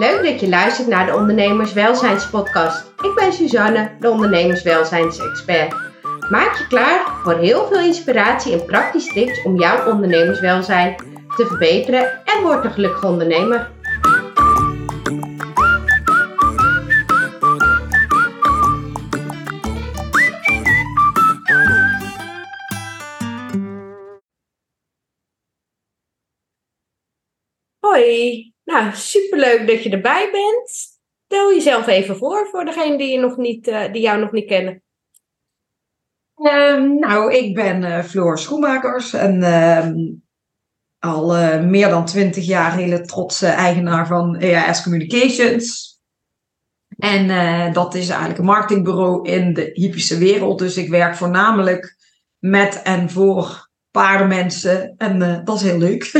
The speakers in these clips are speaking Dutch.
Leuk dat je luistert naar de Ondernemerswelzijnspodcast. Ik ben Suzanne, de ondernemerswelzijnsexpert. Maak je klaar voor heel veel inspiratie en praktische tips om jouw ondernemerswelzijn te verbeteren en word een gelukkige ondernemer. Hoi, nou superleuk dat je erbij bent. Stel jezelf even voor voor degene die, je nog niet, uh, die jou nog niet kennen. Uh, nou, ik ben uh, Floor Schoenmakers en ehm, al uh, meer dan twintig jaar hele trotse eigenaar van EAS Communications. En dat is eigenlijk een marketingbureau in de hypische wereld. Dus ik werk voornamelijk met en voor paardenmensen. En dat is heel leuk.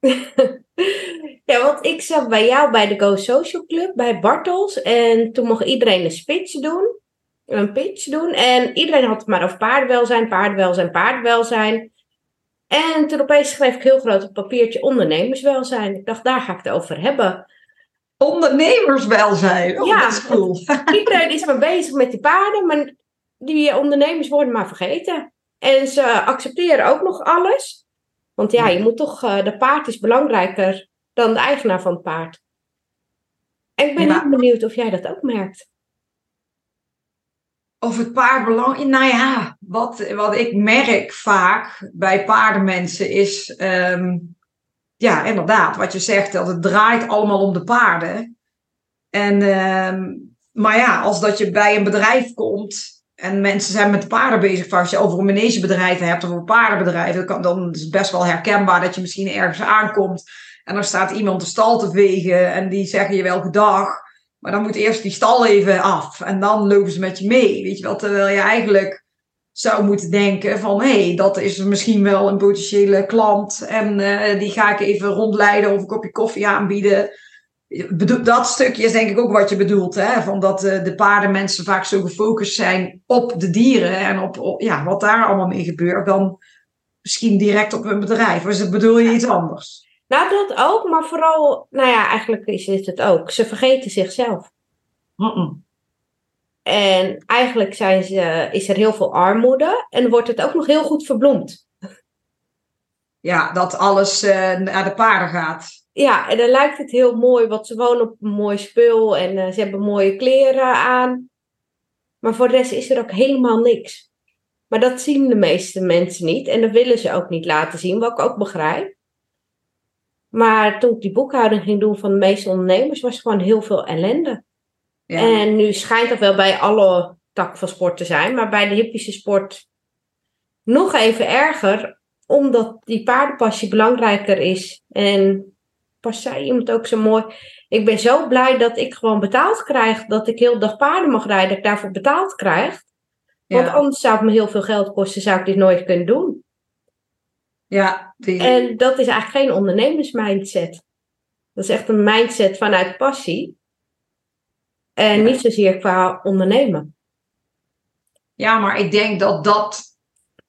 Ja, want ik zat bij jou bij de Go Social Club, bij Bartels. En toen mocht iedereen een speech doen. Een pitch doen. En iedereen had het maar over paardenwelzijn, paardenwelzijn, paardenwelzijn. En toen opeens schreef ik heel groot op papiertje ondernemerswelzijn. Ik dacht, daar ga ik het over hebben. Ondernemerswelzijn? Oh, ja, dat is cool. iedereen is maar bezig met die paarden, maar die ondernemers worden maar vergeten. En ze accepteren ook nog alles. Want ja, je moet toch, uh, de paard is belangrijker dan de eigenaar van het paard. En ik ben heel benieuwd of jij dat ook merkt. Of het paard belangrijk... Nou ja, wat, wat ik merk vaak bij paardenmensen is... Ehm, ja, inderdaad, wat je zegt, dat het draait allemaal om de paarden. En, uh, maar ja, als dat je bij een bedrijf komt en mensen zijn met paarden bezig, als je over een manegebedrijf hebt of een paardenbedrijf, dan, kan, dan is het best wel herkenbaar dat je misschien ergens aankomt en dan staat iemand de stal te vegen en die zeggen je welke dag. Maar dan moet eerst die stal even af en dan lopen ze met je mee. Weet je wel, terwijl je eigenlijk zou moeten denken van hé, hey, dat is misschien wel een potentiële klant en uh, die ga ik even rondleiden of een kopje koffie aanbieden. Dat stukje is denk ik ook wat je bedoelt, hè? van dat uh, de paardenmensen vaak zo gefocust zijn op de dieren en op, op ja, wat daar allemaal mee gebeurt, dan misschien direct op hun bedrijf. Dus bedoel je iets anders? Nou, dat ook, maar vooral, nou ja, eigenlijk is dit het ook. Ze vergeten zichzelf. En eigenlijk zijn ze, is er heel veel armoede en wordt het ook nog heel goed verbloemd. Ja, dat alles uh, naar de paarden gaat. Ja, en dan lijkt het heel mooi, want ze wonen op een mooi spul en uh, ze hebben mooie kleren aan. Maar voor de rest is er ook helemaal niks. Maar dat zien de meeste mensen niet en dat willen ze ook niet laten zien, wat ik ook begrijp. Maar toen ik die boekhouding ging doen van de meeste ondernemers, was er gewoon heel veel ellende. Ja. En nu schijnt dat wel bij alle takken van sport te zijn, maar bij de hippische sport nog even erger, omdat die paardenpassie belangrijker is. En pas zei iemand ook zo mooi. Ik ben zo blij dat ik gewoon betaald krijg, dat ik heel dag paarden mag rijden, dat ik daarvoor betaald krijg. Want anders zou het me heel veel geld kosten, zou ik dit nooit kunnen doen. Ja, En dat is eigenlijk geen ondernemersmindset. Dat is echt een mindset vanuit passie. En niet zozeer qua ondernemen. Ja, maar ik denk dat dat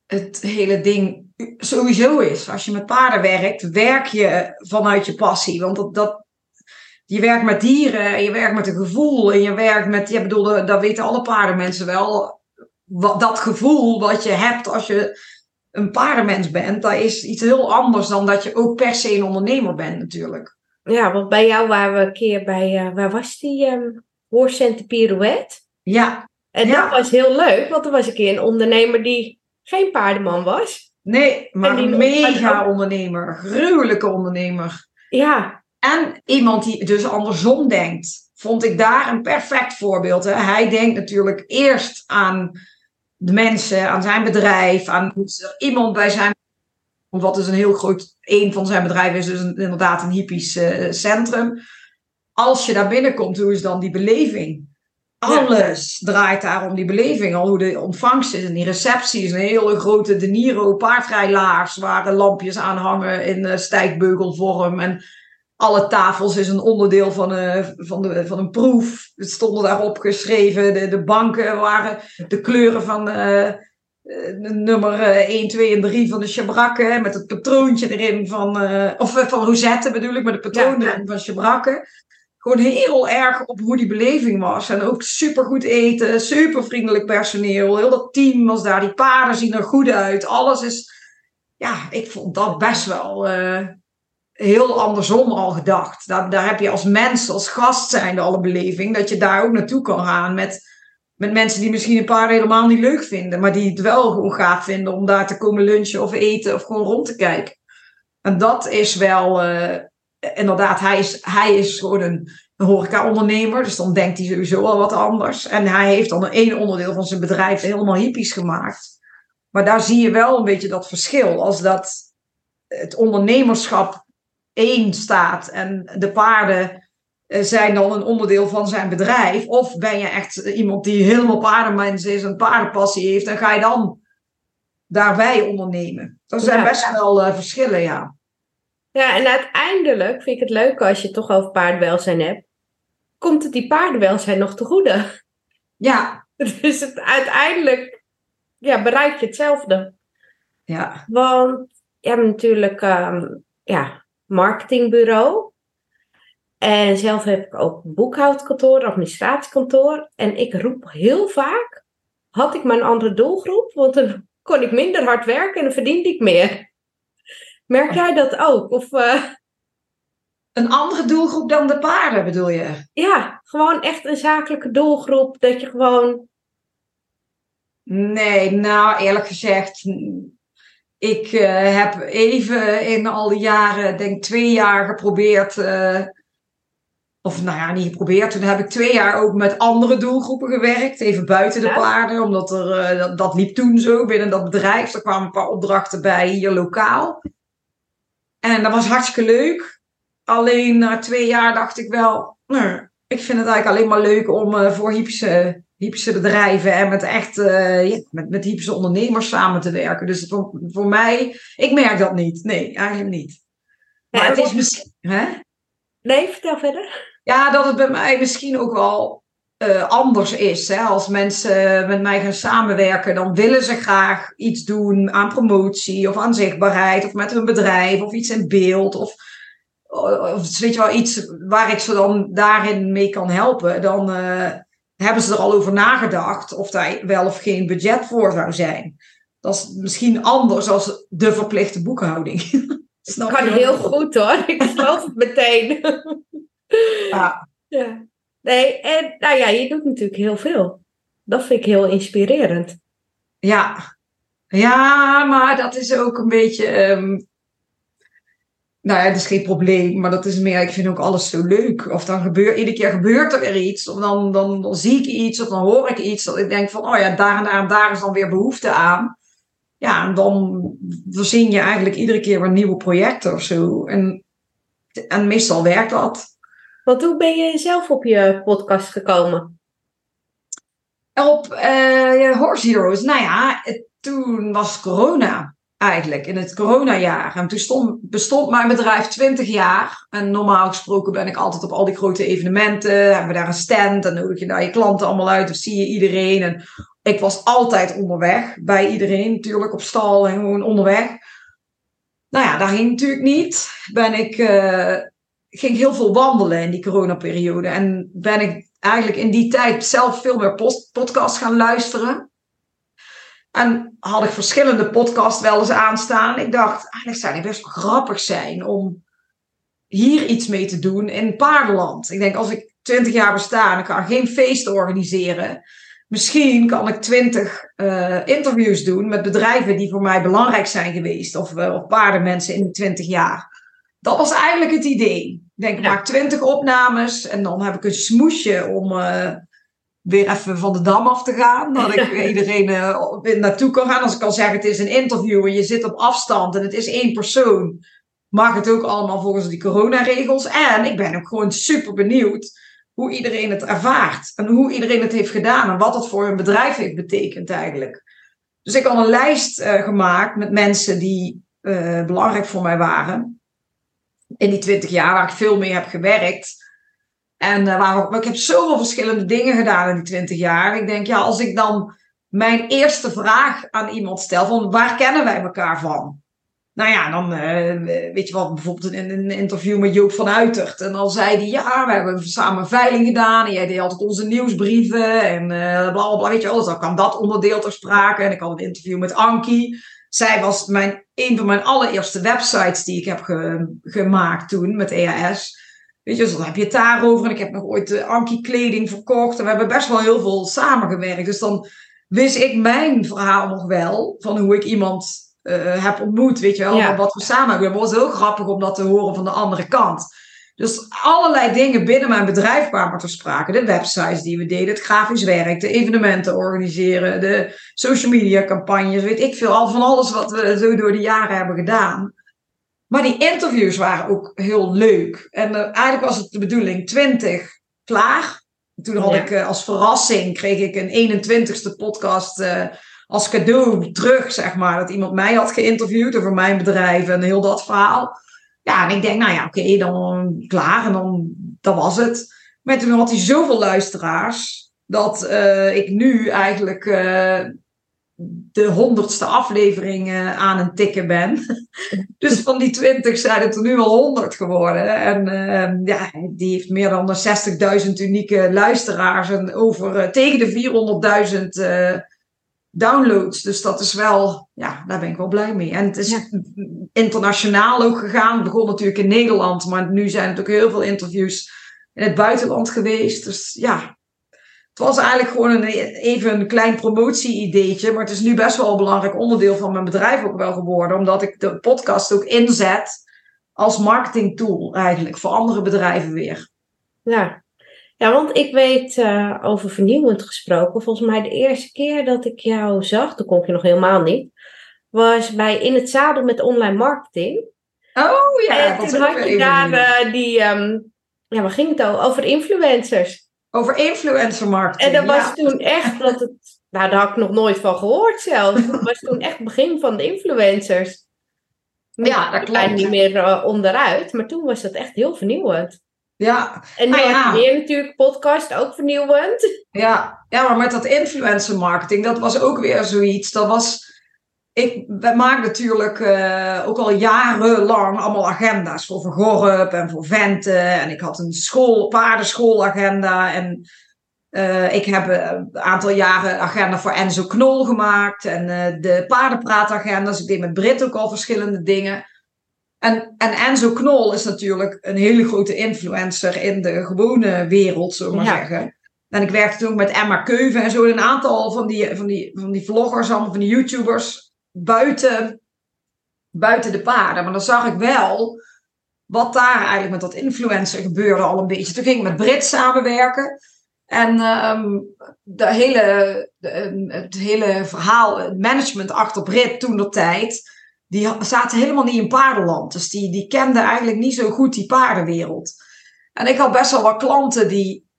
het hele ding sowieso is. Als je met paarden werkt, werk je vanuit je passie. Want dat, dat, je werkt met dieren, en je werkt met een gevoel. En je werkt met, ja, bedoel, dat weten alle paardenmensen wel. Wat, dat gevoel wat je hebt als je een paardenmens bent, dat is iets heel anders dan dat je ook per se een ondernemer bent natuurlijk. Ja, want bij jou waren we een keer bij, uh, waar was die? Um, Hoorcenter Pirouette. Ja. En ja. dat was heel leuk, want er was een keer een ondernemer die geen paardenman was. Nee, maar een mega ondernemer. Gruwelijke ondernemer. Ja. En iemand die dus andersom denkt. Vond ik daar een perfect voorbeeld. Hè? Hij denkt natuurlijk eerst aan de mensen, aan zijn bedrijf, aan er iemand bij zijn. Wat is een heel groot, een van zijn bedrijven is dus een, inderdaad een hippisch uh, centrum. Als je daar binnenkomt, hoe is dan die beleving? Alles ja. draait daar om die beleving. Al hoe de ontvangst is en die receptie is een hele grote De Niro paardrijlaars waar lampjes aan hangen in uh, stijgbeugelvorm. En alle tafels is een onderdeel van, een, van, de, van een proef. Het stonden daarop geschreven. De, de banken waren de kleuren van uh, nummer 1, 2 en 3 van de chabrakken. Met het patroontje erin van... Uh, of van Rosette bedoel ik, met het patroon ja, erin van chabrakken. gewoon heel erg op hoe die beleving was. En ook super goed eten, super vriendelijk personeel. Heel dat team was daar. Die paarden zien er goed uit. Alles is. Ja, ik vond dat best wel uh, heel andersom al gedacht. Daar, daar heb je als mens, als gast zijnde alle beleving. Dat je daar ook naartoe kan gaan met, met mensen die misschien een paar helemaal niet leuk vinden. Maar die het wel gewoon gaaf vinden om daar te komen lunchen of eten of gewoon rond te kijken. En dat is wel. Uh, inderdaad, hij is, hij is gewoon een, horeca-ondernemer. Dus dan denkt hij sowieso al wat anders. En hij heeft dan één onderdeel van zijn bedrijf helemaal hippies gemaakt. Maar daar zie je wel een beetje dat verschil. Als dat het ondernemerschap één staat en de paarden eh, zijn dan een onderdeel van zijn bedrijf. Of ben je echt iemand die helemaal paardenmens is, een paardenpassie heeft. En ga je dan daarbij ondernemen. Er zijn best wel uh, verschillen, ja. Ja, en uiteindelijk vind ik het leuk als je het toch over paardenwelzijn hebt. Komt het die paardenwelzijn nog te goede? Ja. Dus het, uiteindelijk ja, bereik je hetzelfde. Ja. Want je hebt natuurlijk um, ja, marketingbureau. En zelf heb ik ook boekhoudkantoor, administratiekantoor. En ik roep heel vaak, had ik maar een andere doelgroep, want dan kon ik minder hard werken en dan verdiende ik meer. Merk jij dat ook? Of, uh... Een andere doelgroep dan de paarden, bedoel je? Ja, gewoon echt een zakelijke doelgroep. Dat je gewoon. Nee, nou eerlijk gezegd. Ik uh, heb even in al die jaren, denk twee jaar geprobeerd. Uh, of nou ja, niet geprobeerd. Toen heb ik twee jaar ook met andere doelgroepen gewerkt. Even buiten de ja. paarden. Omdat er, dat, dat liep toen zo binnen dat bedrijf. Er kwamen een paar opdrachten bij hier lokaal. En dat was hartstikke leuk. Alleen na twee jaar dacht ik wel, nou, ik vind het eigenlijk alleen maar leuk om voor hypische, hypische bedrijven en met echt uh, ja, met, met hypische ondernemers samen te werken. Dus voor, voor mij, ik merk dat niet. Nee, eigenlijk niet. Maar ja, het is misschien. Hè? Nee, vertel verder. Ja, dat het bij mij misschien ook wel uh, anders is. Hè? Als mensen met mij gaan samenwerken, dan willen ze graag iets doen aan promotie of aan zichtbaarheid of met hun bedrijf of iets in beeld of, of weet je wel, iets waar ik ze dan daarin mee kan helpen. Dan uh, hebben ze er al over nagedacht of daar wel of geen budget voor zou zijn. Dat is misschien anders als de verplichte boekhouding. Snap kan heel goed hoor, ik geloof het meteen. ja. ja. Nee, en nou ja, je doet natuurlijk heel veel. Dat vind ik heel inspirerend. Ja, ja maar dat is ook een beetje. Um... Nou ja, dat is geen probleem, maar dat is meer, ik vind ook alles zo leuk. Of dan gebeurt, iedere keer gebeurt er weer iets, of dan, dan, dan zie ik iets, of dan hoor ik iets. Dat ik denk van, oh ja, daar en daar en daar is dan weer behoefte aan. Ja, en dan voorzien je eigenlijk iedere keer weer nieuwe projecten of zo. En, en meestal werkt dat. Want hoe ben je zelf op je podcast gekomen? Op uh, Horse Heroes. Nou ja, toen was corona eigenlijk, in het coronajaar. En toen stond, bestond mijn bedrijf 20 jaar. En normaal gesproken ben ik altijd op al die grote evenementen. Hebben we daar een stand. Dan nodig je daar je klanten allemaal uit. Of zie je iedereen. En ik was altijd onderweg. Bij iedereen natuurlijk op stal en gewoon onderweg. Nou ja, daar ging natuurlijk niet. Ben ik... Uh, ging heel veel wandelen in die coronaperiode. En ben ik eigenlijk in die tijd zelf veel meer podcasts gaan luisteren. En had ik verschillende podcasts wel eens aanstaan. Ik dacht, eigenlijk zou het best wel grappig zijn om hier iets mee te doen in paardenland. Ik denk, als ik twintig jaar besta en ik kan geen feest organiseren. Misschien kan ik twintig uh, interviews doen met bedrijven die voor mij belangrijk zijn geweest. Of, uh, of paardenmensen in die twintig jaar. Dat was eigenlijk het idee. Ik denk, ik maak twintig opnames en dan heb ik een smoesje om uh, weer even van de dam af te gaan. Dat ik iedereen uh, naartoe kan gaan. Als ik kan zeggen, het is een interview en je zit op afstand en het is één persoon. Mag het ook allemaal volgens die coronaregels. En ik ben ook gewoon super benieuwd hoe iedereen het ervaart. En hoe iedereen het heeft gedaan en wat dat voor hun bedrijf heeft betekend eigenlijk. Dus ik had een lijst uh, gemaakt met mensen die belangrijk voor mij waren in die twintig jaar waar ik veel mee heb gewerkt. En uh, waar, ik heb zoveel verschillende dingen gedaan in die twintig jaar. Ik denk, ja, als ik dan mijn eerste vraag aan iemand stel van waar kennen wij elkaar van? nou ja, dan uh, weet je wat, bijvoorbeeld in een interview met Joop van Uitert. En dan zei hij, ja, we hebben samen veiling gedaan. En jij deed altijd onze nieuwsbrieven en uh, bla, bla, bla, weet je wel. Dus dan kan dat onderdeel ter sprake. En ik had een interview met Ankie. Zij was mijn, een van mijn allereerste websites die ik heb ge, gemaakt toen met EAS. Weet je, dus dan heb je het daarover. En ik heb nog ooit de Ankie kleding verkocht. En we hebben best wel heel veel samengewerkt. Dus dan wist ik mijn verhaal nog wel. Van hoe ik iemand uh, heb ontmoet, weet je wel, wat we samen hebben. Het was heel grappig om dat te horen van de andere kant. Dus allerlei dingen binnen mijn bedrijf kwamen ter sprake. De websites die we deden, het grafisch werk, de evenementen organiseren, de social media campagnes, weet ik veel. Al van alles wat we zo door de jaren hebben gedaan. Maar die interviews waren ook heel leuk. En uh, eigenlijk was het de bedoeling 20 klaar. Toen had ik uh, als verrassing, kreeg ik een 21ste podcast als cadeau terug, zeg maar. Dat iemand mij had geïnterviewd over mijn bedrijf en heel dat verhaal. Ja, en ik denk, nou ja, oké, dan klaar. En dan dat was het. Maar toen had hij zoveel luisteraars dat ik nu eigenlijk de honderdste aflevering uh, aan het tikken ben. dus van die twintig zijn het er nu al honderd geworden. En ja, die heeft meer dan 60.000 unieke luisteraars en over tegen de 400.000 downloads. Dus dat is wel, ja, daar ben ik wel blij mee. En het is internationaal ook gegaan. Het begon natuurlijk in Nederland, maar nu zijn er ook heel veel interviews in het buitenland geweest. Dus ja, het was eigenlijk gewoon een, even een klein promotie-ideetje. Maar het is nu best wel een belangrijk onderdeel van mijn bedrijf ook wel geworden. Omdat ik de podcast ook inzet als marketingtool eigenlijk voor andere bedrijven weer. Ja, ja, want ik weet uh, over vernieuwend gesproken. Volgens mij de eerste keer dat ik jou zag, toen kon je nog helemaal niet, was bij In het Zadel met online marketing. Oh ja, en toen had je daar uh, die, um, ja, waar ging het over? Over influencers. Over influencer marketing. En dat was toen echt dat het, nou daar had ik nog nooit van gehoord zelfs. Dat was toen echt het begin van de influencers. Ja, dat klopt. niet meer uh, onderuit, maar toen was dat echt heel vernieuwend. Ja. En nu nou weer natuurlijk podcast, ook vernieuwend. Ja. ja, maar met dat influencer marketing, dat was ook weer zoiets. Dat was, ik, we maken natuurlijk uh, ook al jarenlang allemaal agenda's voor Vergorp en voor Venten. En ik had een school, paardenschoolagenda en uh, ik heb een aantal jaren agenda voor Enzo Knol gemaakt. En uh, de paardenpraatagenda's. Ik deed met Brit ook al verschillende dingen. En, en Enzo Knol is natuurlijk een hele grote influencer in de gewone wereld, zullen we maar zeggen. En ik werkte toen met Emma Keuven en zo. Een aantal van die, van die, van die vloggers, allemaal van die YouTubers, buiten, buiten de paarden. Maar dan zag ik wel wat daar eigenlijk met dat influencer gebeurde al een beetje. Toen ging ik met Brit samenwerken. En um, de hele, de, het hele verhaal, het management achter Brit toen de tijd die zaten helemaal niet in paardenland. Dus die, die kenden eigenlijk niet zo goed die paardenwereld. En ik had best wel wat klanten die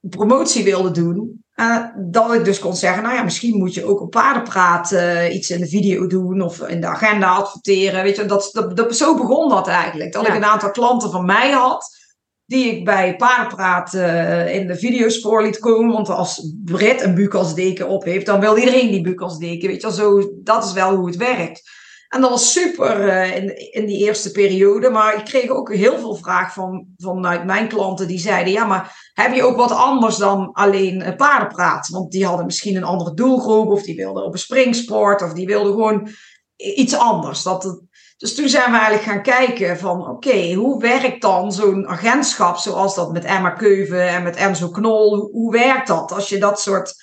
promotie wilden doen. Uh, dat ik dus kon zeggen, nou ja, misschien moet je ook op paardenpraat uh, iets in de video doen of in de agenda adverteren. Weet je, dat, dat, dat zo begon dat eigenlijk. Dat ik een aantal klanten van mij had, die ik bij paardenpraat uh, in de videospoor liet komen. Want als Brit een buukasdeken op heeft, dan wil iedereen die buukasdeken. Weet je, zo, dat is wel hoe het werkt. En dat was super uh, in, in die eerste periode. Maar ik kreeg ook heel veel vraag van, vanuit mijn klanten. Die zeiden, ja, maar heb je ook wat anders dan alleen paardenpraat? Want die hadden misschien een andere doelgroep. Of die wilden op een springsport. Of die wilden gewoon iets anders. Dat dus toen zijn we eigenlijk gaan kijken van, oké, hoe werkt dan zo'n agentschap zoals dat met Emma Keuven en met Enzo Knol? Hoe werkt dat als je dat soort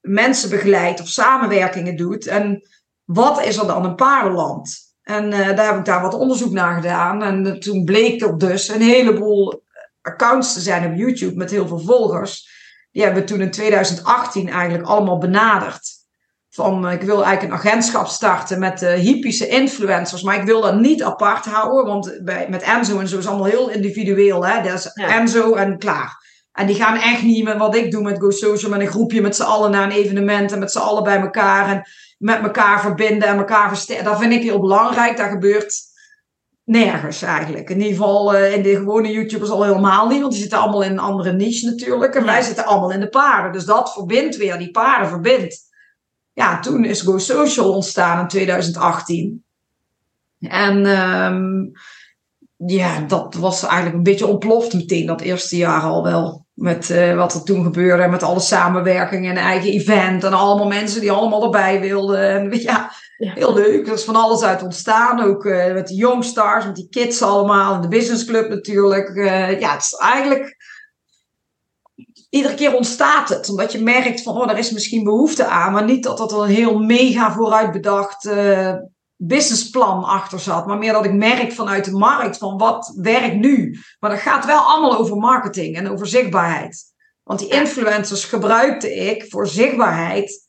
mensen begeleidt of samenwerkingen doet? En wat is er dan een paardenland? En uh, daar heb ik daar wat onderzoek naar gedaan. En uh, toen bleek er dus een heleboel accounts te zijn op YouTube met heel veel volgers. Die hebben we toen in 2018 eigenlijk allemaal benaderd. Van uh, ik wil eigenlijk een agentschap starten met hypische influencers. Maar ik wil dat niet apart houden. Want bij, met Enzo en zo is allemaal heel individueel. Hè? Dat is Enzo en klaar. En die gaan echt niet met wat ik doe met Go Social. Met een groepje met z'n allen naar een evenement. En met z'n allen bij elkaar. En met elkaar verbinden en elkaar versterken. Dat vind ik heel belangrijk. Dat gebeurt nergens eigenlijk. In ieder geval uh, in de gewone YouTubers al helemaal niet. Want die zitten allemaal in een andere niche natuurlijk. En wij zitten allemaal in de paarden. Dus dat verbindt weer. Die paarden verbindt. Ja, toen is Go Social ontstaan in 2018. En ehm, ja, dat was eigenlijk een beetje ontploft meteen dat eerste jaar al wel. Met uh, wat er toen gebeurde, met alle samenwerking en eigen event. En allemaal mensen die allemaal erbij wilden. En ja, ja. heel leuk. Er is van alles uit ontstaan. Ook uh, met de Youngstars, met die kids allemaal. En de Business Club natuurlijk. Uh, ja, het is eigenlijk... Iedere keer ontstaat het. Omdat je merkt van, oh, er is misschien behoefte aan. Maar niet dat dat een heel mega vooruitbedacht businessplan achter zat. Maar meer dat ik merk vanuit de markt van wat werkt nu. Maar dat gaat wel allemaal over marketing en over zichtbaarheid. Want die influencers gebruikte ik voor zichtbaarheid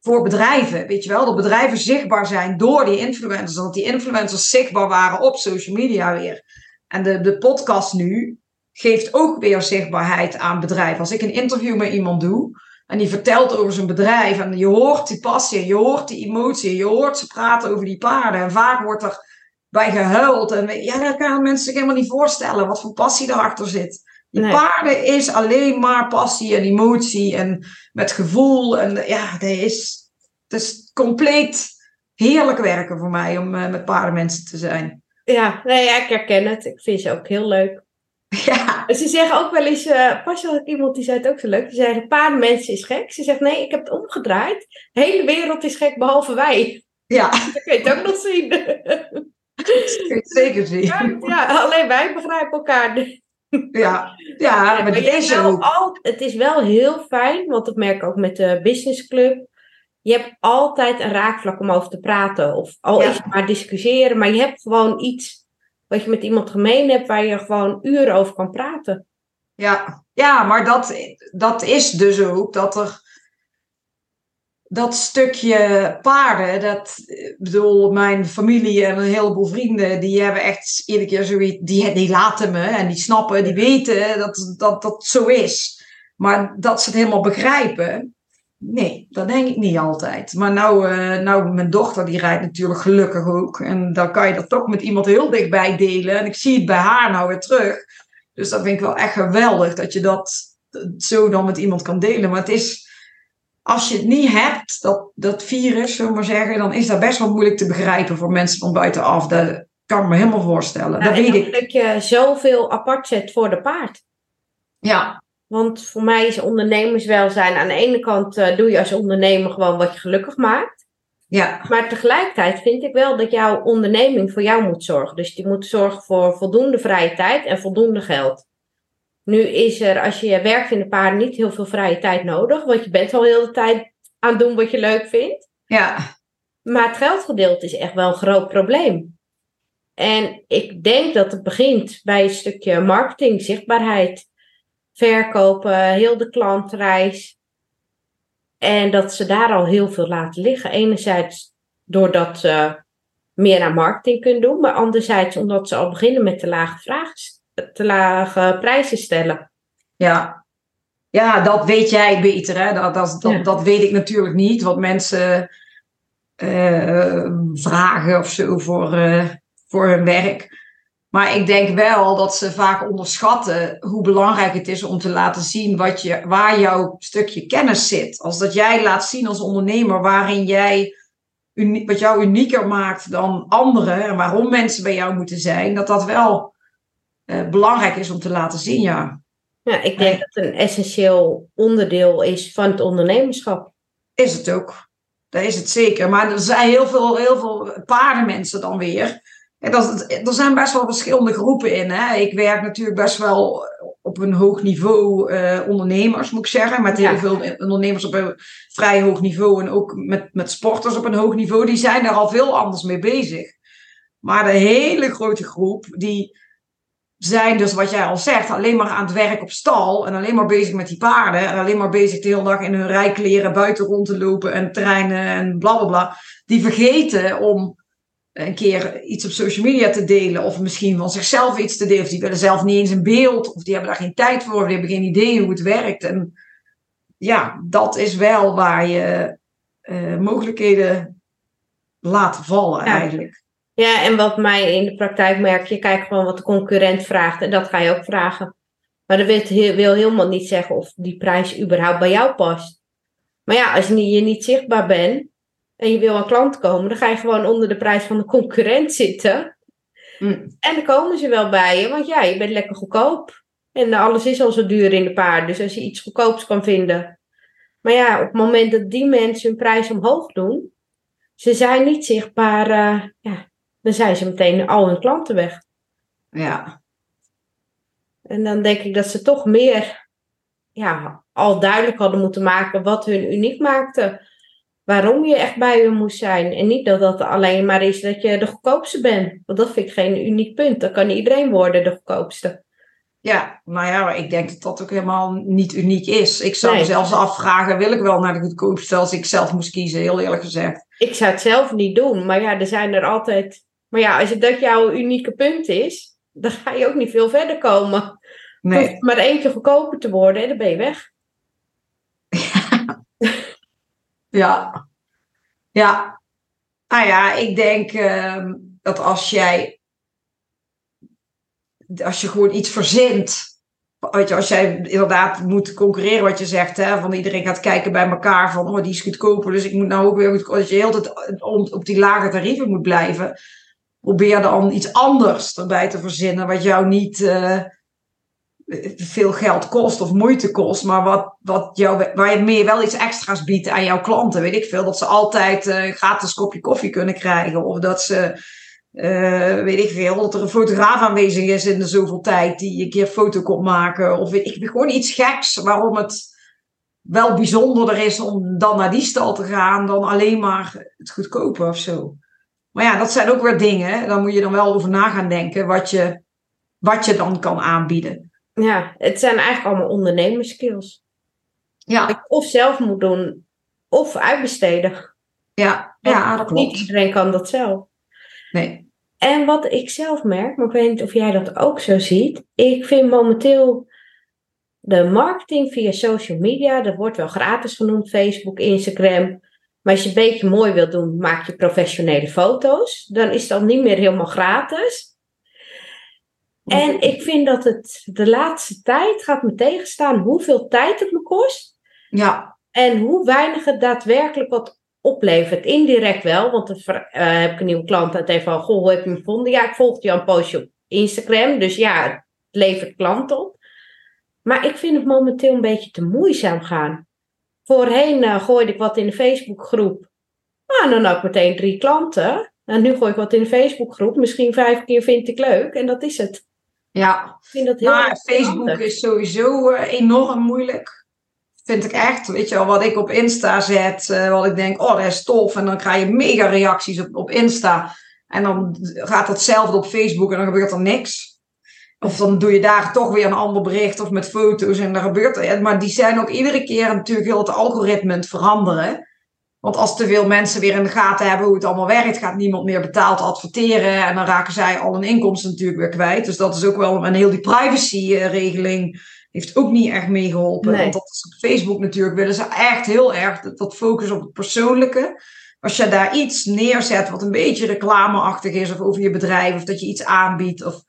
voor bedrijven. Weet je wel, dat bedrijven zichtbaar zijn door die influencers. Dat die influencers zichtbaar waren op social media weer. En de, de podcast nu geeft ook weer zichtbaarheid aan bedrijven. Als ik een interview met iemand doe, en die vertelt over zijn bedrijf. En je hoort die passie, je hoort die emotie, je hoort ze praten over die paarden. En vaak wordt er bij gehuild. En ja, daar kunnen mensen zich helemaal niet voorstellen wat voor passie erachter zit. Die paarden is alleen maar passie en emotie en met gevoel. En ja, dat is, dat is compleet heerlijk werken voor mij om uh, met paardenmensen te zijn. Ja, nee, ik herken het. Ik vind ze ook heel leuk. Ja. Ze zeggen ook wel eens, uh, pas je iemand die zei het ook zo leuk, die zei, paar mensen is gek. Ze zegt, nee, ik heb het omgedraaid. De hele wereld is gek, behalve wij. Ja. Dat kun je het ook nog zien. Dat kun je zeker zien. Ja, alleen wij begrijpen elkaar. Ja, ja maar, is ook. Al, het is wel heel fijn, want dat merk ik ook met de business club. Je hebt altijd een raakvlak om over te praten. Of al is het maar discussiëren, maar je hebt gewoon iets wat je met iemand gemeen hebt waar je gewoon uren over kan praten. Ja, ja maar dat, dat is dus ook dat er dat stukje paarden, dat bedoel, mijn familie en een heleboel vrienden, die hebben echt iedere keer zoiets, die, die laten me en die snappen, die weten dat dat, dat zo is. Maar dat ze het helemaal begrijpen, Nee, dat denk ik niet altijd. Maar nou, uh, nou, mijn dochter die rijdt natuurlijk gelukkig ook. En dan kan je dat toch met iemand heel dichtbij delen. En ik zie het bij haar nou weer terug. Dus dat vind ik wel echt geweldig dat je dat zo dan met iemand kan delen. Maar het is, als je het niet hebt, dat, dat virus, zullen we maar zeggen, dan is dat best wel moeilijk te begrijpen voor mensen van buitenaf. Dat kan ik me helemaal voorstellen. dat weet ik. Dat je zoveel apart zet voor de paard. Ja, want voor mij is ondernemerswelzijn aan de ene kant uh, doe je als ondernemer gewoon wat je gelukkig maakt. Ja. Maar tegelijkertijd vind ik wel dat jouw onderneming voor jou moet zorgen. Dus die moet zorgen voor voldoende vrije tijd en voldoende geld. Nu is er, als je werkt in de paarden, niet heel veel vrije tijd nodig. Want je bent al heel de tijd aan het doen wat je leuk vindt. Ja. Maar het geldgedeelte is echt wel een groot probleem. En ik denk dat het begint bij een stukje marketing, zichtbaarheid verkopen, heel de klantreis. En dat ze daar al heel veel laten liggen. Enerzijds doordat ze meer aan marketing kunnen doen, maar anderzijds omdat ze al beginnen met te lage, vragen, te lage prijzen stellen. Ja. ja, dat weet jij beter. Hè? Dat, dat, dat, dat weet ik natuurlijk niet, wat mensen uh, vragen of zo voor, uh, voor hun werk. Maar ik denk wel dat ze vaak onderschatten hoe belangrijk het is om te laten zien wat je, waar jouw stukje kennis zit. Als dat jij laat zien als ondernemer waarin jij wat jou unieker maakt dan anderen en waarom mensen bij jou moeten zijn, dat dat wel eh, belangrijk is om te laten zien, ja. Ja, ik denk dat het een essentieel onderdeel is van het ondernemerschap. Is het ook. Dat is het zeker. Maar er zijn heel veel, heel veel paardenmensen dan weer dat, er zijn best wel verschillende groepen in. Hè. Ik werk natuurlijk best wel op een hoog niveau uh, ondernemers, moet ik zeggen. Met heel veel ondernemers op een vrij hoog niveau. En ook met, met sporters op een hoog niveau. Die zijn daar al veel anders mee bezig. Maar de hele grote groep, die zijn dus wat jij al zegt, alleen maar aan het werk op stal. En alleen maar bezig met die paarden. En alleen maar bezig de hele dag in hun rijkleren buiten rond te lopen en trainen en bla bla bla. Die vergeten om een keer iets op social media te delen. Of misschien van zichzelf iets te delen. Of die willen zelf niet eens een beeld. Of die hebben daar geen tijd voor. Of die hebben geen idee hoe het werkt. En ja, dat is wel waar je uh, mogelijkheden laat vallen eigenlijk. Ja, en wat mij in de praktijk merk, je kijkt gewoon wat de concurrent vraagt. En dat ga je ook vragen. Maar dat wil, wil helemaal niet zeggen of die prijs überhaupt bij jou past. Maar ja, als je niet zichtbaar bent, en je wil aan klant komen, dan ga je gewoon onder de prijs van de concurrent zitten. Mm. En dan komen ze wel bij je, want ja, je bent lekker goedkoop. En alles is al zo duur in de paard. Dus als je iets goedkoops kan vinden. Maar ja, op het moment dat die mensen hun prijs omhoog doen, ze zijn niet zichtbaar, eh, ja, dan zijn ze meteen al hun klanten weg. Ja. En dan denk ik dat ze toch meer ja, al duidelijk hadden moeten maken wat hun uniek maakte. Waarom je echt bij hun moest zijn. En niet dat dat alleen maar is dat je de goedkoopste bent. Want dat vind ik geen uniek punt. Dan kan iedereen worden de goedkoopste. Ja, nou ja, ik denk dat dat ook helemaal niet uniek is. Ik zou Nee. me zelfs afvragen, wil ik wel naar de goedkoopste als ik zelf moest kiezen, heel eerlijk gezegd. Ik zou het zelf niet doen. Maar ja, er zijn er altijd... Maar ja, als het dat jouw unieke punt is, dan ga je ook niet veel verder komen. Nee. hoeft maar eentje goedkoper te worden en dan ben je weg. Ja. Ja. Nou ja, ik denk ehm, dat als jij. Als je gewoon iets verzint. Als jij inderdaad moet concurreren, wat je zegt, hè, van iedereen gaat kijken bij elkaar van, oh, die is goedkoper, dus ik moet nou ook weer goed. Als je heel tijd op die lage tarieven moet blijven, probeer dan iets anders erbij te verzinnen, wat jou niet eh, veel geld kost of moeite kost, maar wat, wat jou, waar je meer wel iets extra's biedt aan jouw klanten. Weet ik veel, dat ze altijd eh, een gratis kopje koffie kunnen krijgen, of dat ze, eh, weet ik veel, dat er een fotograaf aanwezig is in de zoveel tijd die een keer foto komt maken, of weet ik gewoon iets geks waarom het wel bijzonderder is om dan naar die stal te gaan dan alleen maar het goedkope of zo. Maar ja, dat zijn ook weer dingen. Dan moet je dan wel over na gaan denken wat je, wat je dan kan aanbieden. Ja, het zijn eigenlijk allemaal ondernemerskills. Ja, Dat of zelf moet doen, of uitbesteden. ja, ja, dat Niet iedereen kan dat zelf. Nee. En wat ik zelf merk, maar ik weet niet of jij dat ook zo ziet. Ik vind momenteel de marketing via social media, dat wordt wel gratis genoemd, Facebook, Instagram. Maar als je een beetje mooi wilt doen, maak je professionele foto's. Dan is het al niet meer helemaal gratis. En ik vind dat het de laatste tijd gaat me tegenstaan hoeveel tijd het me kost. Ja, En hoe weinig het daadwerkelijk wat oplevert. Indirect wel, want dan eh, heb ik een nieuwe klant uit even van, goh, hoe heb je me gevonden? Ja, ik volgde jou een postje op Instagram, dus ja, het levert klanten op. Maar ik vind het momenteel een beetje te moeizaam gaan. Voorheen eh, gooide ik wat in de Facebookgroep. Nou, dan had ik meteen drie klanten. En nu gooi ik wat in de Facebookgroep. Misschien vijf keer vind ik leuk en dat is het. Ja. Ik vind dat heel Maar Facebook handig. is sowieso eh, enorm moeilijk. Vind ik echt. Weet je wel, wat ik op Insta zet, eh, wat ik denk, oh, dat is tof. En dan krijg je mega reacties op, op Insta. En dan gaat datzelfde op Facebook en dan gebeurt er niks. Of dan doe je daar toch weer een ander bericht of met foto's en dan gebeurt er. Maar die zijn ook iedere keer natuurlijk heel het algoritme het veranderen. Want als te veel mensen weer in de gaten hebben hoe het allemaal werkt, gaat niemand meer betaald adverteren. En dan raken zij al hun inkomsten natuurlijk weer kwijt. Dus dat is ook wel een heel die privacy-regeling heeft ook niet echt meegeholpen. Nee. Want dat is op Facebook natuurlijk willen ze echt heel erg dat, dat focus op het persoonlijke. Als je daar iets neerzet wat een beetje reclameachtig is, of over je bedrijf, of dat je iets aanbiedt, of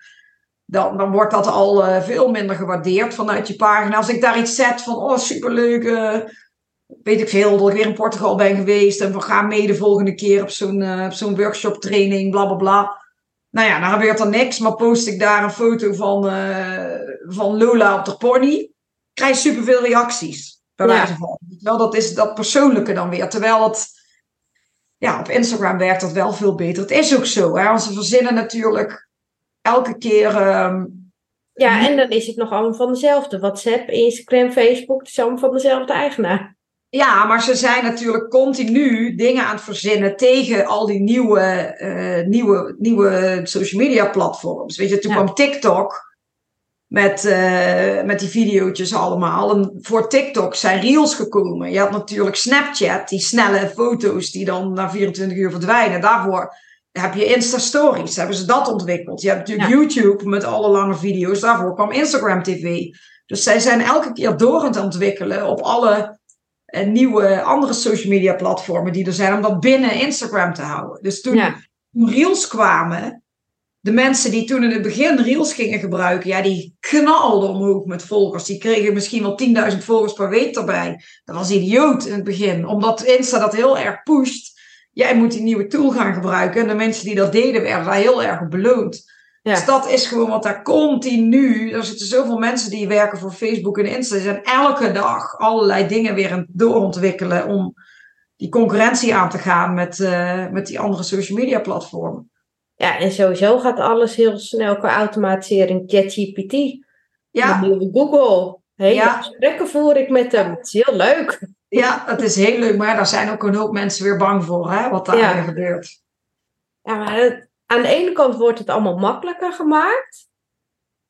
dan, dan wordt dat al eh, veel minder gewaardeerd vanuit je pagina. Als ik daar iets zet van, oh superleuk, eh, weet ik veel, dat ik weer in Portugal ben geweest en we gaan mee de volgende keer op zo'n op zo'n workshop training, bla bla bla. Nou ja, dan gebeurt er niks, maar post ik daar een foto van, eh, van Lola op de pony, krijg je superveel reacties. Bij Ja. van. Wel, dat is dat persoonlijke dan weer. Terwijl het, ja, op Instagram werkt dat wel veel beter. Het is ook zo, hè, want ze verzinnen natuurlijk elke keer. ehm, Ja, en dan is het nog allemaal van dezelfde. WhatsApp, Instagram, Facebook, het is allemaal van dezelfde eigenaar. Ja, maar ze zijn natuurlijk continu dingen aan het verzinnen tegen al die nieuwe, eh, nieuwe, nieuwe social media platforms. Weet je, toen Ja. kwam TikTok met, eh, met die video's allemaal. En voor TikTok zijn reels gekomen. Je had natuurlijk Snapchat, die snelle foto's die dan na 24 uur verdwijnen. Daarvoor heb je Insta-stories, hebben ze dat ontwikkeld. Je hebt natuurlijk Ja. YouTube met alle lange video's. Daarvoor kwam Instagram TV. Dus zij zijn elke keer door aan het ontwikkelen op alle nieuwe andere social media platformen die er zijn, om dat binnen Instagram te houden. Dus toen, Ja. toen Reels kwamen, de mensen die toen in het begin Reels gingen gebruiken, ja, die knalden omhoog met volgers. Die kregen misschien wel 10.000 volgers per week erbij. Dat was idioot in het begin, omdat Insta dat heel erg pusht. jij moet die nieuwe tool gaan gebruiken. En de mensen die dat deden, werden daar heel erg beloond. Ja. Dus dat is gewoon wat daar continu. Er zitten zoveel mensen die werken voor Facebook en Insta. Die zijn elke dag allerlei dingen weer aan het doorontwikkelen om die concurrentie aan te gaan met, eh, met die andere social media platformen. Ja, en sowieso gaat alles heel snel qua automatisering. ChatGPT, Ja, Google. Hele Ja. gesprekken voer ik met hem. Het is heel leuk. ja, het is heel leuk, maar daar zijn ook een hoop mensen weer bang voor, hè, wat daar Ja. weer gebeurt. Ja, maar het- aan de ene kant wordt het allemaal makkelijker gemaakt.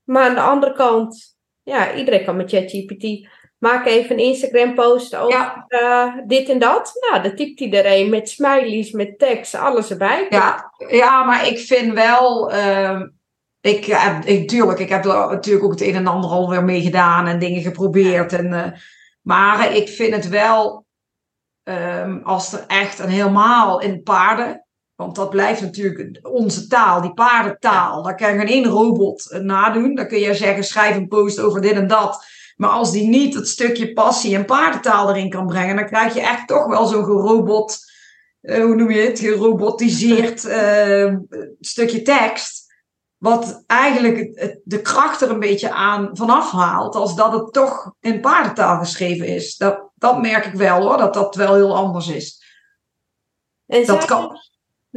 Maar aan de andere kant, ja, iedereen kan met ChatGPT. Maak even een Instagram post over Ja. eh, dit en dat. Nou, dan typt iedereen met smileys, met tekst, alles erbij. Ja, ja, maar ik vind wel. ehm, ik, heb, ik, tuurlijk, ik heb er natuurlijk ook het een en ander alweer mee gedaan en dingen geprobeerd. En, eh, maar ik vind het wel. ehm, als er echt een helemaal in paarden. Want dat blijft natuurlijk onze taal, die paardentaal. Daar kan geen één robot eh, nadoen. Dan kun je zeggen, schrijf een post over dit en dat. Maar als die niet het stukje passie en paardentaal erin kan brengen, dan krijg je echt toch wel zo'n gerobot eh, hoe noem je het, gerobotiseerd eh, stukje tekst. Wat eigenlijk het- het- de kracht er een beetje aan vanaf haalt, als dat het toch in paardentaal geschreven is. Dat, dat merk ik wel hoor, dat dat wel heel anders is. En Dat kan.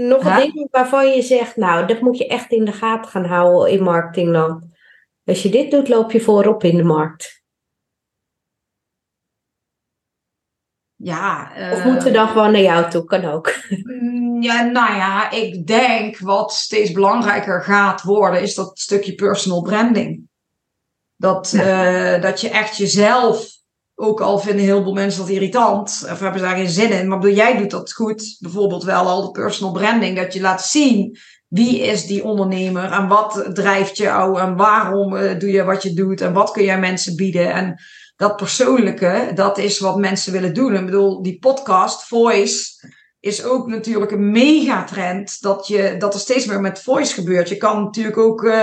Nog Hè? dingen waarvan je zegt, nou, dat moet je echt in de gaten gaan houden in marketingland. Als je dit doet, loop je voorop in de markt. Ja, Of eh, moeten we dan gewoon naar jou toe? Kan ook. Mm, Ja, nou ja, ik denk wat steeds belangrijker gaat worden, is dat stukje personal branding. Dat, eh, dat je echt jezelf, ook al vinden heel veel mensen dat irritant, of hebben ze daar geen zin in, maar bedoel, jij doet dat goed, bijvoorbeeld wel al de personal branding, dat je laat zien wie is die ondernemer en wat drijft jou en waarom eh, doe je wat je doet en wat kun jij mensen bieden. En dat persoonlijke, dat is wat mensen willen doen. Ik bedoel, die podcast, Voice, is ook natuurlijk een megatrend dat, je, dat er steeds meer met voice gebeurt. Je kan natuurlijk ook eh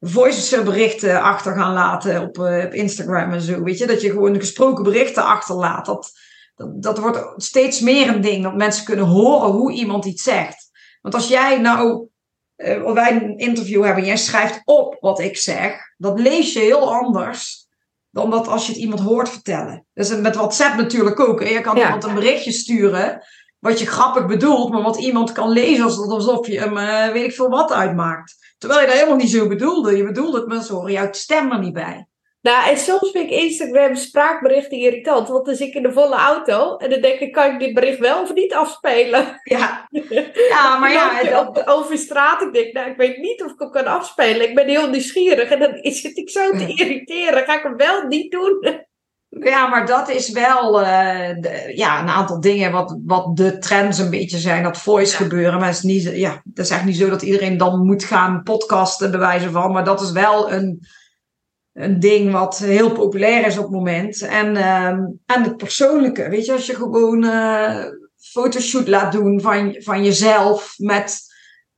voice berichten achter gaan laten op, eh, op Instagram en zo. Weet je, dat je gewoon gesproken berichten achterlaat. Dat, dat, dat wordt steeds meer een ding, dat mensen kunnen horen hoe iemand iets zegt. Want als jij nou, als wij een interview hebben en jij schrijft op wat ik zeg, dat lees je heel anders dan dat als je het iemand hoort vertellen. Dus met WhatsApp natuurlijk ook. Je kan Ja. iemand een berichtje sturen wat je grappig bedoelt, maar wat iemand kan lezen als- alsof je hem eh, weet ik veel wat uitmaakt. Terwijl je dat helemaal niet zo bedoelde. Je bedoelde het, maar ze horen jouw stem er niet bij. Nou, en soms vind ik Instagram spraakberichten irritant. Want dan zit ik in de volle auto. En dan denk ik, kan ik dit bericht wel of niet afspelen? Ja, ja maar ja, de, over straat. Ik denk, nou, ik weet niet of ik hem kan afspelen. Ik ben heel nieuwsgierig. En dan zit ik zo te irriteren. Ga ik hem wel niet doen? Ja, maar dat is wel eh, de- ja, een aantal dingen wat, wat de trends een beetje zijn. Dat voice Ja. gebeuren. Maar het is, niet, ja, het is echt niet zo dat iedereen dan moet gaan podcasten, bewijzen van. Maar dat is wel een, een ding wat heel populair is op het moment. En, ehm, en het persoonlijke. Weet je, als je gewoon eh fotoshoot laat doen van, van jezelf met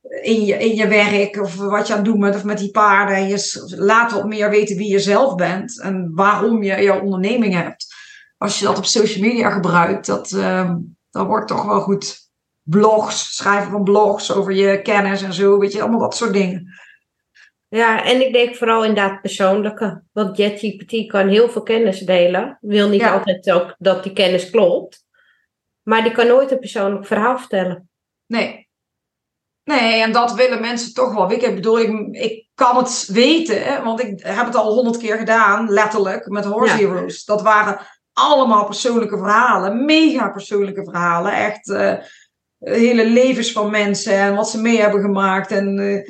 in je, in je werk of wat je aan het doen bent of met die paarden. En je laat wat meer weten wie je zelf bent en waarom je jouw onderneming hebt. Als je dat op social media gebruikt, dat, ehm, dat wordt toch wel goed. Blogs, schrijven van blogs over je kennis en zo, weet je, allemaal dat soort dingen. Ja, en ik denk vooral inderdaad persoonlijke. Want JetGPT kan heel veel kennis delen. Wil niet Ja. altijd ook dat die kennis klopt. Maar die kan nooit een persoonlijk verhaal vertellen. Nee. Nee, en dat willen mensen toch wel. Ik bedoel, ik, ik kan het weten, want ik heb het al honderd keer gedaan, letterlijk, met Horse Ja. Heroes. Dat waren allemaal persoonlijke verhalen, mega persoonlijke verhalen. Echt eh, hele levens van mensen en wat ze mee hebben gemaakt en eh,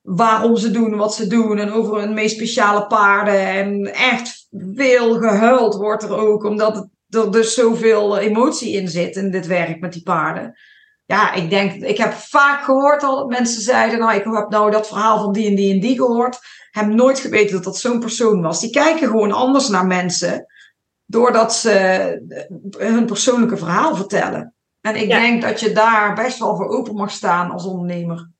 waarom ze doen wat ze doen. En over hun meest speciale paarden. En echt veel gehuild wordt er ook, omdat er dus zoveel emotie in zit in dit werk met die paarden ja, ik denk, ik heb vaak gehoord al dat mensen zeiden, nou, ik heb nou dat verhaal van die en die en die gehoord. Heb nooit geweten dat dat zo'n persoon was. Die kijken gewoon anders naar mensen, doordat ze hun persoonlijke verhaal vertellen. En ik Ja. denk dat je daar best wel voor open mag staan als ondernemer.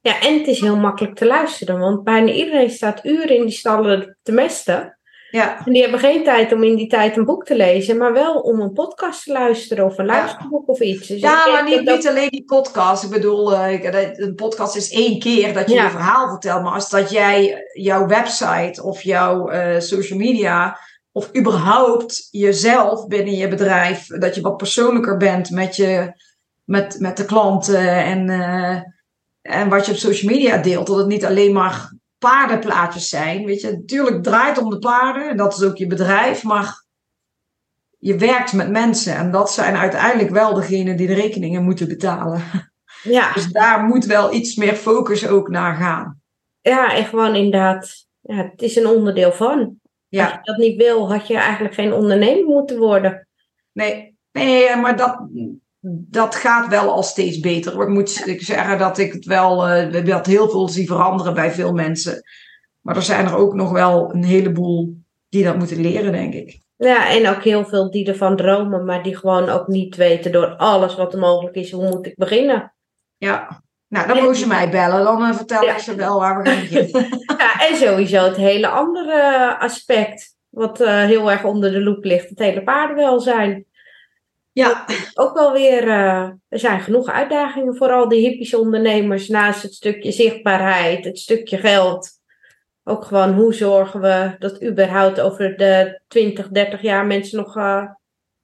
Ja, en het is heel makkelijk te luisteren. Want bijna iedereen staat uren in die stallen te mesten. Ja. En die hebben geen tijd om in die tijd een boek te lezen, maar wel om een podcast te luisteren of een luisterboek of iets. Dus ja, maar niet, dat niet alleen die podcast. Ik bedoel, eh, een podcast is één keer dat je Ja. je verhaal vertelt. Maar als dat jij jouw website of jouw eh, social media... of überhaupt jezelf binnen je bedrijf... dat je wat persoonlijker bent met, je, met, met de klanten... En, eh, en wat je op social media deelt. Dat het niet alleen maar paardenplaatjes zijn. Weet je, natuurlijk draait om de paarden. En dat is ook je bedrijf. Maar je werkt met mensen. En dat zijn uiteindelijk wel degenen die de rekeningen moeten betalen. ja, Dus daar moet wel iets meer focus ook naar gaan. ja, en gewoon inderdaad, ja, het is een onderdeel van. Als je Ja, dat niet wil, had je eigenlijk geen ondernemer moeten worden. nee, nee maar dat, dat gaat wel al steeds beter. Ik moet ik zeggen dat ik het wel, eh, dat heel veel zie veranderen bij veel mensen. Maar er zijn er ook nog wel een heleboel die dat moeten leren, denk ik. Ja, en ook heel veel die ervan dromen, maar die gewoon ook niet weten door alles wat er mogelijk is, hoe moet ik beginnen? Ja, nou dan moet je mij bellen. Dan eh, vertel Ja. ik ze wel waar we gaan beginnen. Ja, en sowieso het hele andere aspect, wat eh, heel erg onder de loep ligt, het hele paardenwelzijn. Ja, Ook wel weer, eh, er zijn genoeg uitdagingen voor al die hippische ondernemers, naast het stukje zichtbaarheid, het stukje geld. Ook gewoon, hoe zorgen we dat überhaupt over de 20, 30 jaar mensen nog eh,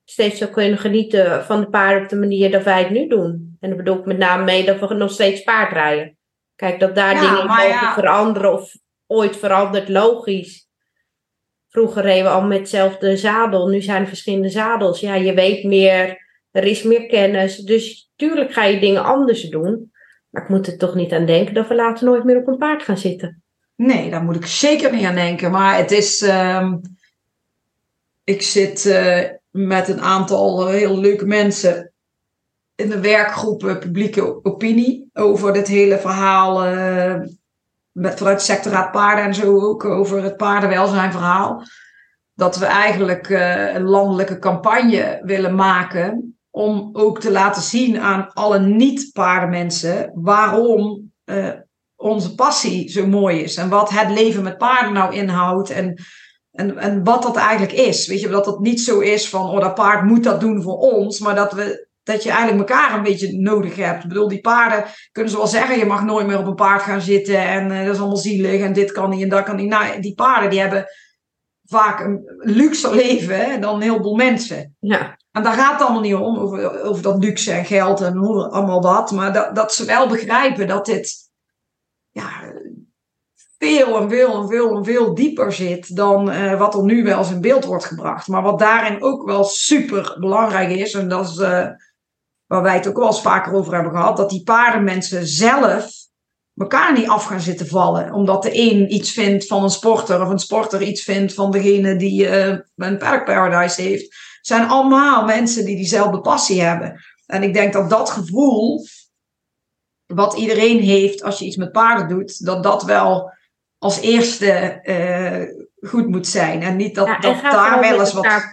steeds zo kunnen genieten van de paarden op de manier dat wij het nu doen. En daar bedoel ik met name mee dat we nog steeds paardrijden. Kijk, dat daar Ja, dingen mogen ja. veranderen of ooit verandert, logisch. Vroeger reden we al met hetzelfde zadel, nu zijn er verschillende zadels. Ja, je weet meer, er is meer kennis. Dus tuurlijk ga je dingen anders doen. Maar ik moet er toch niet aan denken dat we later nooit meer op een paard gaan zitten. Nee, daar moet ik zeker niet aan denken. Maar het is. ehm, ik zit eh, met een aantal heel leuke mensen in de werkgroep publieke opinie over dit hele verhaal. eh, met, vanuit sectoraat paarden en zo ook over het paardenwelzijn verhaal. Dat we eigenlijk eh, een landelijke campagne willen maken. Om ook te laten zien aan alle niet-paardenmensen waarom eh, onze passie zo mooi is. En wat het leven met paarden nou inhoudt. En, en, en wat dat eigenlijk is. Weet je, dat het niet zo is van, oh, dat paard moet dat doen voor ons. Maar dat, we, dat je eigenlijk elkaar een beetje nodig hebt. Ik bedoel, die paarden kunnen ze wel zeggen, je mag nooit meer op een paard gaan zitten. En eh, dat is allemaal zielig. En dit kan niet en dat kan niet. Nou, die paarden die hebben vaak een luxe leven hè, dan een heleboel mensen. Ja, En daar gaat het allemaal niet om, over, over dat luxe en geld en hoe, allemaal dat. Maar dat, dat ze wel begrijpen dat dit ja, veel en veel en veel en veel dieper zit dan eh, wat er nu wel eens in beeld wordt gebracht. Maar wat daarin ook wel super belangrijk is, en dat is eh, waar wij het ook wel eens vaker over hebben gehad, dat die paardenmensen zelf elkaar niet af gaan zitten vallen. Omdat de een iets vindt van een sporter of een sporter iets vindt van degene die eh, een Park Paradise heeft. Het zijn allemaal mensen die diezelfde passie hebben. En ik denk dat dat gevoel, wat iedereen heeft als je iets met paarden doet, dat dat wel als eerste eh, goed moet zijn. En niet dat, ja en dat daar wel eens wat... elkaar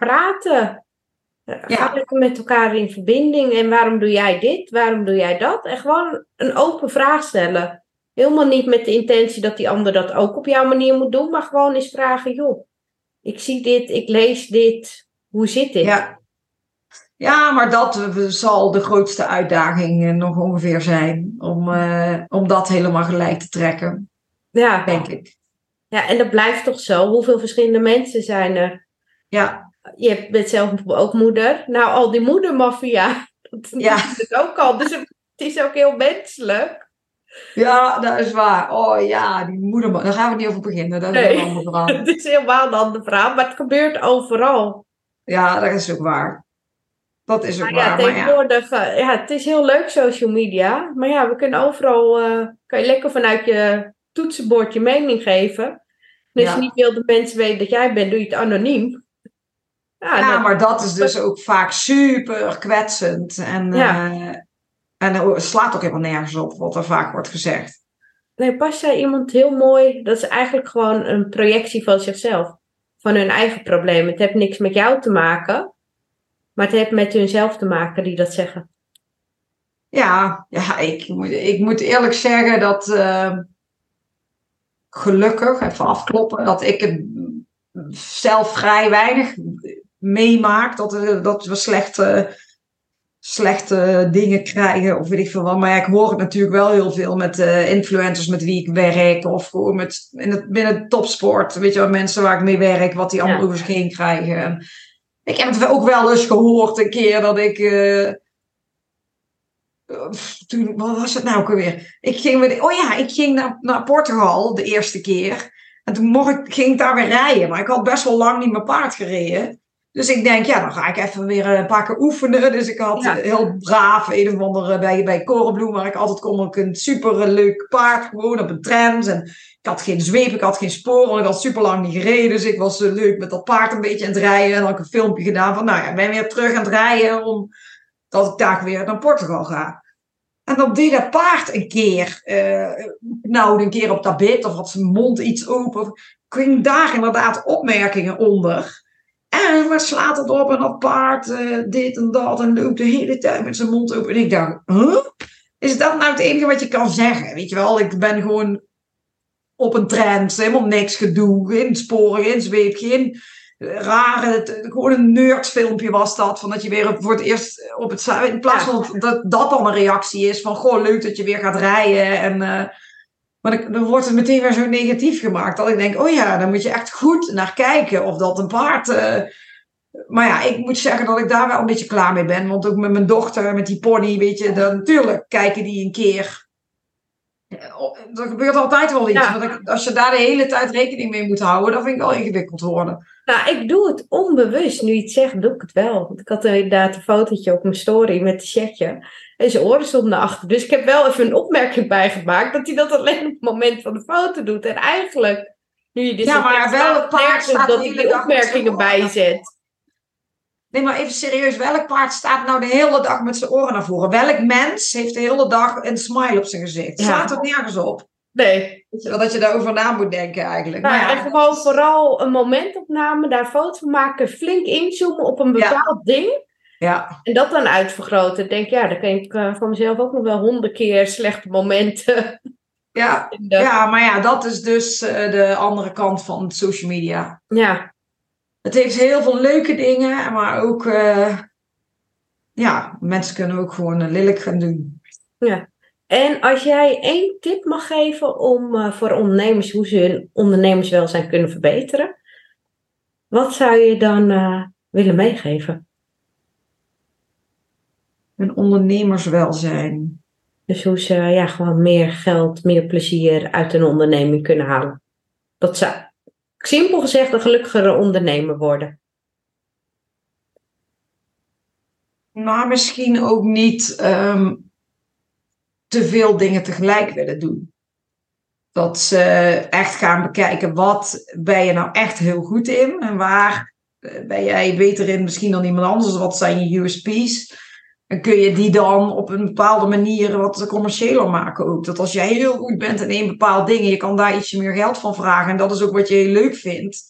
Ga Ja. lekker met elkaar in verbinding. En waarom doe jij dit? Waarom doe jij dat? En gewoon een open vraag stellen. Helemaal niet met de intentie dat die ander dat ook op jouw manier moet doen. Maar gewoon eens vragen, joh. Ik zie dit, ik lees dit. Hoe zit dit? Ja. ja, maar dat eh, zal de grootste uitdaging eh, nog ongeveer zijn. Om, eh, om dat helemaal gelijk te trekken, ja. denk ik. Ja, en dat blijft toch zo. Hoeveel verschillende mensen zijn er? Ja, Je bent zelf ook moeder. Nou, al die moedermafia. Dat Ja. is het ook al. Dus het is ook heel menselijk. ja, dat is waar. Oh ja, die moeder, daar gaan we niet over beginnen. Dat is Nee. een ander verhaal. Het is helemaal een ander verhaal. Maar het gebeurt overal. Ja, dat is ook waar. Dat is ook Maar waar. Ja, tegenwoordig, eh, ja, het is heel leuk social media. Maar ja, we kunnen overal, eh, kan je lekker vanuit je toetsenbord je mening geven. Ja. je niet wil dat mensen weten dat jij bent, doe je het anoniem. Ja, maar dat is dus ook vaak super kwetsend. En, Ja. eh, en het slaat ook helemaal nergens op wat er vaak wordt gezegd. Nee, pas zei iemand heel mooi. Dat is eigenlijk gewoon een projectie van zichzelf. Van hun eigen problemen. Het heeft niks met jou te maken. Maar het heeft met hunzelf te maken die dat zeggen. Ja, ja ik, moet, ik moet eerlijk zeggen dat eh, gelukkig, even afkloppen, dat ik het zelf vrij weinig meemaak. Dat, eh, dat we slechte, slechte dingen krijgen of weet ik veel wat. Maar ja, ik hoor het natuurlijk wel heel veel met uh, influencers met wie ik werk. Of gewoon met, in het, binnen topsport. Weet je wel, mensen waar ik mee werk. Wat die allemaal over zich heen krijgen. En ik heb het ook wel eens gehoord een keer dat ik... Uh, toen, wat was het nou ook alweer? Ik ging met, oh ja, ik ging naar, naar Portugal de eerste keer. En toen mocht ik, ging ik daar weer rijden. Maar ik had best wel lang niet mijn paard gereden. Dus ik denk, ja, dan ga ik even weer een paar keer oefenen. Dus ik had heel braaf een of andere bij, bij Korenbloem, waar ik altijd kom, ook een super leuk paard, gewoon op een trend. En ik had geen zweep, ik had geen sporen, ik had super lang niet gereden. Dus ik was uh, leuk met dat paard een beetje aan het rijden. En dan had ik een filmpje gedaan van, nou ja, ik ben weer terug aan het rijden, omdat ik daar weer naar Portugal ga. En dan deed dat paard een keer, uh, nou een keer op dat bit, of had zijn mond iets open. Ging daar inderdaad opmerkingen onder. En wat slaat het op en dat paard uh, dit en dat en loopt de hele tijd met zijn mond open. En ik dacht, huh? Is dat nou het enige wat je kan zeggen? Weet je wel, ik ben gewoon op een trend, helemaal niks gedoe, geen sporen, geen zweep, geen rare, gewoon een nerdfilmpje was dat. Van dat je weer voor het eerst op het in plaats van dat dat dan een reactie is van goh, leuk dat je weer gaat rijden. En, uh, maar dan wordt het meteen weer zo negatief gemaakt. Dat ik denk, oh ja, dan moet je echt goed naar kijken of dat een paard. Uh, maar ja, ik moet zeggen dat ik daar wel een beetje klaar mee ben. Want ook met mijn dochter, met die pony, weet je, dan natuurlijk kijken die een keer er gebeurt altijd wel iets. Want als je daar de hele tijd rekening mee moet houden, dan vind ik wel ingewikkeld worden. Nou, ik doe het onbewust. Nu het zegt, doe ik het wel. Want ik had inderdaad een fotootje op mijn story met de chatje. En zijn oren stonden naar achter. Dus ik heb wel even een opmerking bijgemaakt dat hij dat alleen op het moment van de foto doet. En eigenlijk, nu je dit Ja, maar wel paard dat hij die opmerkingen bijzet. Nee, maar even serieus. Welk paard staat nou de hele dag met zijn oren naar voren? Welk mens heeft de hele dag een smile op zijn gezicht? Ja. Slaat er nergens op. Nee. Dat je daarover na moet denken eigenlijk. Nou, ja, en gewoon vooral een momentopname, daar foto van maken, flink inzoomen op een bepaald ding. Ja. En dat dan uitvergroten. Denk, ja, dan kan ik uh, van mezelf ook nog wel honderd keer slechte momenten. Ja, ja maar ja, dat is dus uh, de andere kant van social media. Ja het heeft heel veel leuke dingen, maar ook, uh, ja, mensen kunnen ook gewoon uh, lelijk gaan doen. Ja. En als jij één tip mag geven om uh, voor ondernemers hoe ze hun ondernemerswelzijn kunnen verbeteren, wat zou je dan willen meegeven? Hun ondernemerswelzijn. Dus hoe ze ja, gewoon meer geld, meer plezier uit een onderneming kunnen halen. Dat zou, simpel gezegd een gelukkigere ondernemer worden? Nou, misschien ook niet um, te veel dingen tegelijk willen doen. Dat ze echt gaan bekijken, wat ben je nou echt heel goed in? En waar eh, ben jij beter in misschien dan iemand anders? Wat zijn je USP's? Kun je die dan op een bepaalde manier wat commerciëler maken ook. Dat als jij heel goed bent in een bepaald ding, je kan daar ietsje meer geld van vragen. En dat is ook wat je heel leuk vindt.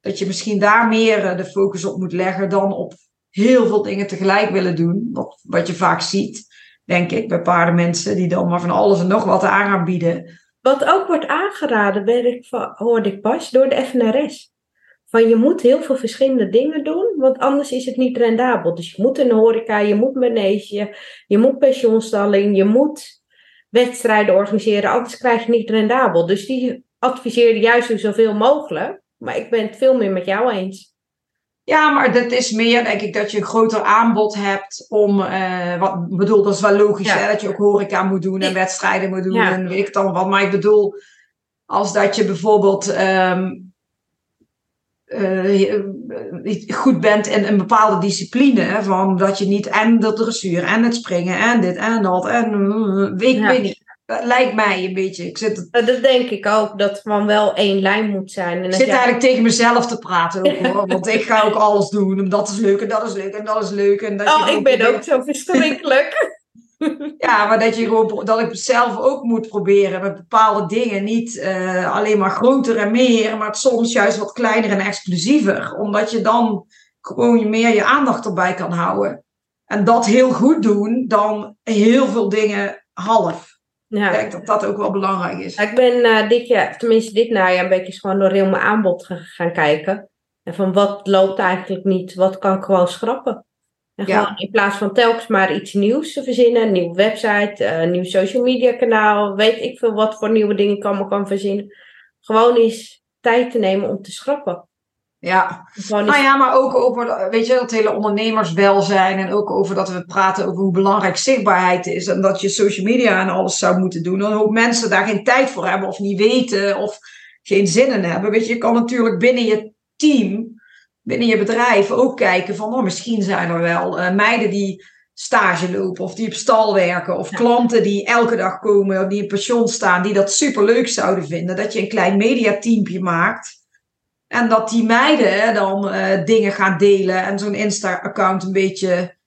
Dat je misschien daar meer eh, de focus op moet leggen dan op heel veel dingen tegelijk willen doen. Wat, wat je vaak ziet, denk ik, bij paardenmensen die dan maar van alles en nog wat aan gaan bieden. Wat ook wordt aangeraden, ik, hoorde ik pas, door de FNRS. Van je moet heel veel verschillende dingen doen, want anders is het niet rendabel. Dus je moet een horeca, je moet manege, je moet pensioenstalling, je moet wedstrijden organiseren, anders krijg je niet rendabel. Dus die adviseerde juist zoveel mogelijk. Maar ik ben het veel meer met jou eens. Ja, maar dat is meer, denk ik, dat je een groter aanbod hebt om, uh, wat bedoel, dat is wel logisch, hè, dat je ook horeca moet doen en wedstrijden moet doen en weet ik dan wat. Maar ik bedoel, als dat je bijvoorbeeld um, uh, goed bent in een bepaalde discipline. Van dat je niet en de dressuur en het springen en dit en dat. En uh, weet, ja. weet niet. Dat lijkt mij een beetje. Ik zit het... Dat denk ik ook, dat van wel één lijn moet zijn. En ik zit jij... eigenlijk tegen mezelf te praten ook, hoor. Want ik ga ook alles doen. En dat is leuk en dat is leuk en dat is leuk. En dat oh, ik ben ook zo verschrikkelijk. Ja, maar dat, je gewoon, dat ik zelf ook moet proberen met bepaalde dingen. Niet uh, alleen maar groter en meer, maar soms juist wat kleiner en exclusiever. Omdat je dan gewoon meer je aandacht erbij kan houden. En dat heel goed doen dan heel veel dingen half. Ik denk dat dat ook wel belangrijk is. Ik ben uh, dit jaar, tenminste dit najaar, een beetje gewoon door heel mijn aanbod gaan kijken. En van wat loopt eigenlijk niet, wat kan ik gewoon schrappen. En gewoon in plaats van telkens maar iets nieuws te verzinnen, een nieuwe website, een nieuw social media kanaal, weet ik veel wat voor nieuwe dingen ik allemaal kan verzinnen. Gewoon eens tijd te nemen om te schrappen. Ja, nou ja, maar ook over, weet je, dat hele ondernemerswelzijn en ook over dat we praten over hoe belangrijk zichtbaarheid is en dat je social media en alles zou moeten doen. En hoe mensen daar geen tijd voor hebben of niet weten of geen zin in hebben. Weet je, je kan natuurlijk binnen je team, binnen je bedrijf ook kijken van, oh, misschien zijn er wel uh, meiden die stage lopen of die op stal werken of klanten die elke dag komen of die in pensioen staan, die dat super leuk zouden vinden. Dat je een klein mediateampje maakt en dat die meiden dan uh, dingen gaan delen en zo'n Insta-account een beetje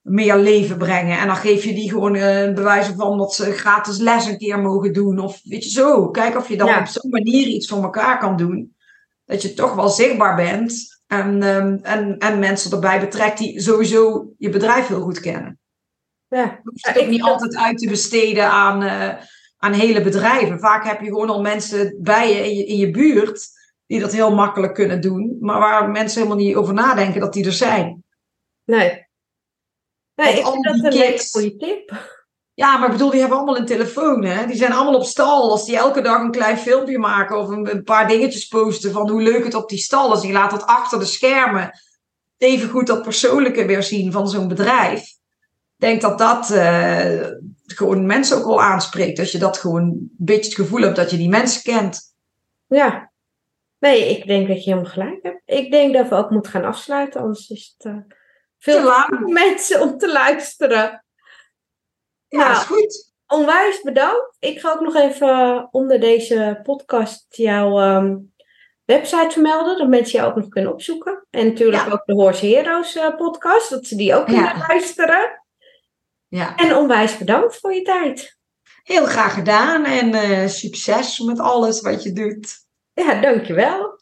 meer leven brengen. En dan geef je die gewoon uh, bewijzen van dat ze gratis les een keer mogen doen. Of weet je zo, kijk of je dan op zo'n manier iets voor elkaar kan doen. Dat je toch wel zichtbaar bent en, um, en, en mensen erbij betrekt die sowieso je bedrijf heel goed kennen. Ja. Je het ook niet altijd uit te besteden aan, uh, aan hele bedrijven. Vaak heb je gewoon al mensen bij je in je, in je buurt die dat heel makkelijk kunnen doen, maar waar mensen helemaal niet over nadenken dat die er zijn. Nee. Nee, ik vind dat een hele goede tip. Ja, maar ik bedoel, die hebben allemaal een telefoon. Hè? Die zijn allemaal op stal. Als die elke dag een klein filmpje maken of een, een paar dingetjes posten van hoe leuk het op die stal is. Die laat dat achter de schermen even goed dat persoonlijke weer zien van zo'n bedrijf. Ik denk dat dat uh, gewoon mensen ook wel aanspreekt. Als je dat gewoon een beetje het gevoel hebt dat je die mensen kent. Ja, Nee, ik denk dat je helemaal gelijk hebt. Ik denk dat we ook moeten gaan afsluiten, anders is het uh, veel te lang mensen om te luisteren. Ja, nou, is goed. Onwijs bedankt. Ik ga ook nog even onder deze podcast jouw um, website vermelden, dat mensen jou ook nog kunnen opzoeken. En natuurlijk ook de Horse Heroes uh, podcast, dat ze die ook kunnen luisteren. Ja. En onwijs bedankt voor je tijd. Heel graag gedaan en uh, succes met alles wat je doet. Ja, dankjewel.